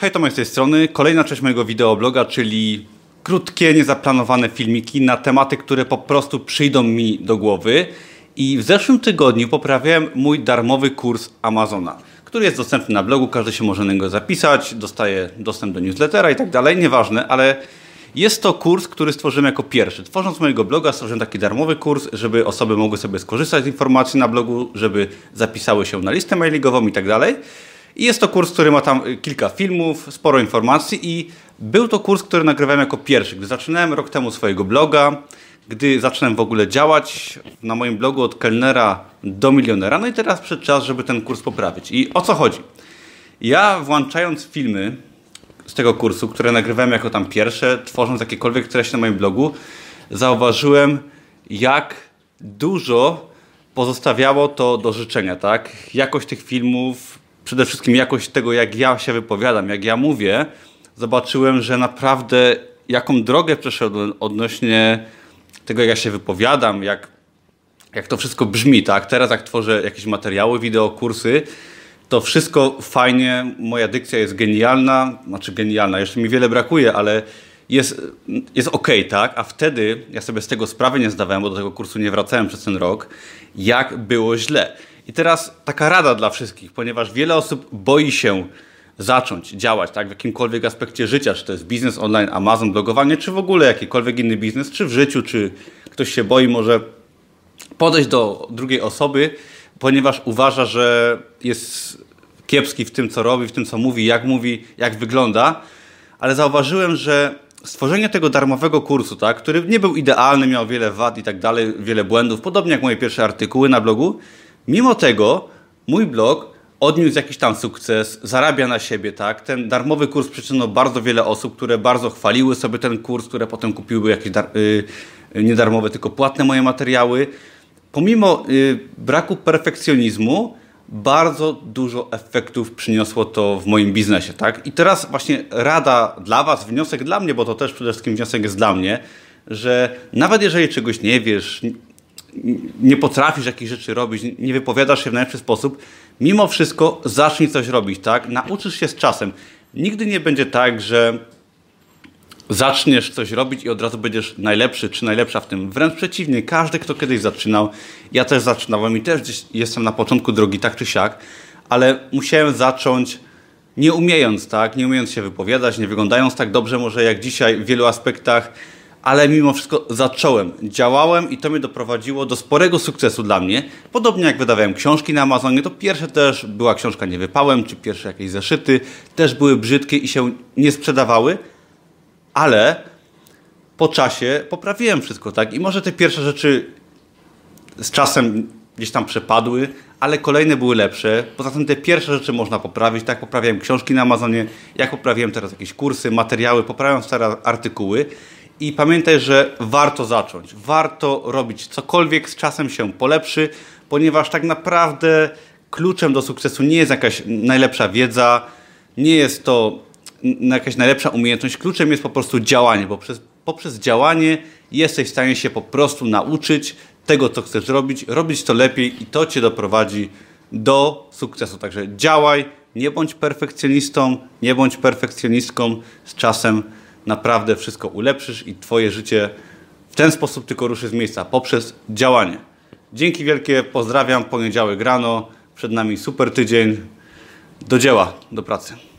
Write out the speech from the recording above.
Hej, Tomek z tej strony. Kolejna część mojego wideobloga, czyli krótkie, niezaplanowane filmiki na tematy, które po prostu przyjdą mi do głowy. I w zeszłym tygodniu poprawiałem mój darmowy kurs Amazona, który jest dostępny na blogu, każdy się może na niego zapisać, dostaje dostęp do newslettera i tak dalej, nieważne, ale jest to kurs, który stworzyłem jako pierwszy. Tworząc mojego bloga stworzyłem taki darmowy kurs, żeby osoby mogły sobie skorzystać z informacji na blogu, żeby zapisały się na listę mailingową i tak dalej. I jest to kurs, który ma tam kilka filmów, sporo informacji i był to kurs, który nagrywałem jako pierwszy. Gdy zaczynałem rok temu swojego bloga, gdy zacząłem w ogóle działać na moim blogu od kelnera do milionera, no i teraz przyszedł czas, żeby ten kurs poprawić. I o co chodzi? Ja włączając filmy z tego kursu, które nagrywałem jako tam pierwsze, tworząc jakiekolwiek treści na moim blogu, zauważyłem, jak dużo pozostawiało to do życzenia, tak? Jakość tych filmów, przede wszystkim jakość tego, jak ja się wypowiadam, jak ja mówię, zobaczyłem, że naprawdę jaką drogę przeszedłem odnośnie tego, jak ja się wypowiadam, jak, jak to wszystko brzmi, tak? Teraz jak tworzę jakieś materiały, wideo, kursy, to wszystko fajnie, moja dykcja jest genialna, znaczy genialna, jeszcze mi wiele brakuje, ale jest, jest ok, tak? A wtedy ja sobie z tego sprawy nie zdawałem, bo do tego kursu nie wracałem przez ten rok, jak było źle. I teraz taka rada dla wszystkich, ponieważ wiele osób boi się zacząć działać tak, w jakimkolwiek aspekcie życia, czy to jest biznes online, Amazon, blogowanie, czy w ogóle jakikolwiek inny biznes, czy w życiu, czy ktoś się boi może podejść do drugiej osoby, ponieważ uważa, że jest kiepski w tym, co robi, w tym, co mówi, jak mówi, jak wygląda. Ale zauważyłem, że stworzenie tego darmowego kursu, tak, który nie był idealny, miał wiele wad i tak dalej, wiele błędów, podobnie jak moje pierwsze artykuły na blogu, Mimo tego mój blog odniósł jakiś tam sukces, zarabia na siebie, tak? Ten darmowy kurs przyczynił bardzo wiele osób, które bardzo chwaliły sobie ten kurs, które potem kupiły jakieś dar- yy, nie darmowe, tylko płatne moje materiały. Pomimo yy, braku perfekcjonizmu, bardzo dużo efektów przyniosło to w moim biznesie, tak? I teraz właśnie rada dla Was, wniosek dla mnie, bo to też przede wszystkim wniosek jest dla mnie, że nawet jeżeli czegoś nie wiesz, nie potrafisz jakichś rzeczy robić, nie wypowiadasz się w najlepszy sposób, mimo wszystko zacznij coś robić, tak? Nauczysz się z czasem. Nigdy nie będzie tak, że zaczniesz coś robić i od razu będziesz najlepszy czy najlepsza w tym. Wręcz przeciwnie, każdy, kto kiedyś zaczynał, ja też zaczynałem i też gdzieś jestem na początku drogi, tak czy siak, ale musiałem zacząć nie umiejąc, tak? Nie umiejąc się wypowiadać, nie wyglądając tak dobrze może jak dzisiaj w wielu aspektach ale mimo wszystko zacząłem, działałem i to mnie doprowadziło do sporego sukcesu dla mnie. Podobnie jak wydawałem książki na Amazonie, to pierwsze też była książka Nie wypałem, czy pierwsze jakieś zeszyty, też były brzydkie i się nie sprzedawały, ale po czasie poprawiłem wszystko, tak? I może te pierwsze rzeczy z czasem gdzieś tam przepadły, ale kolejne były lepsze. Poza tym te pierwsze rzeczy można poprawić. Tak poprawiałem książki na Amazonie, jak poprawiłem teraz jakieś kursy, materiały, poprawiam stare artykuły. I pamiętaj, że warto zacząć. Warto robić cokolwiek z czasem się polepszy, ponieważ tak naprawdę kluczem do sukcesu nie jest jakaś najlepsza wiedza, nie jest to jakaś najlepsza umiejętność. Kluczem jest po prostu działanie, poprzez, poprzez działanie jesteś w stanie się po prostu nauczyć tego, co chcesz robić, robić to lepiej i to cię doprowadzi do sukcesu. Także działaj, nie bądź perfekcjonistą, nie bądź perfekcjonistką z czasem naprawdę wszystko ulepszysz i Twoje życie w ten sposób tylko ruszy z miejsca, poprzez działanie. Dzięki wielkie, pozdrawiam, poniedziałek rano, przed nami super tydzień. Do dzieła, do pracy.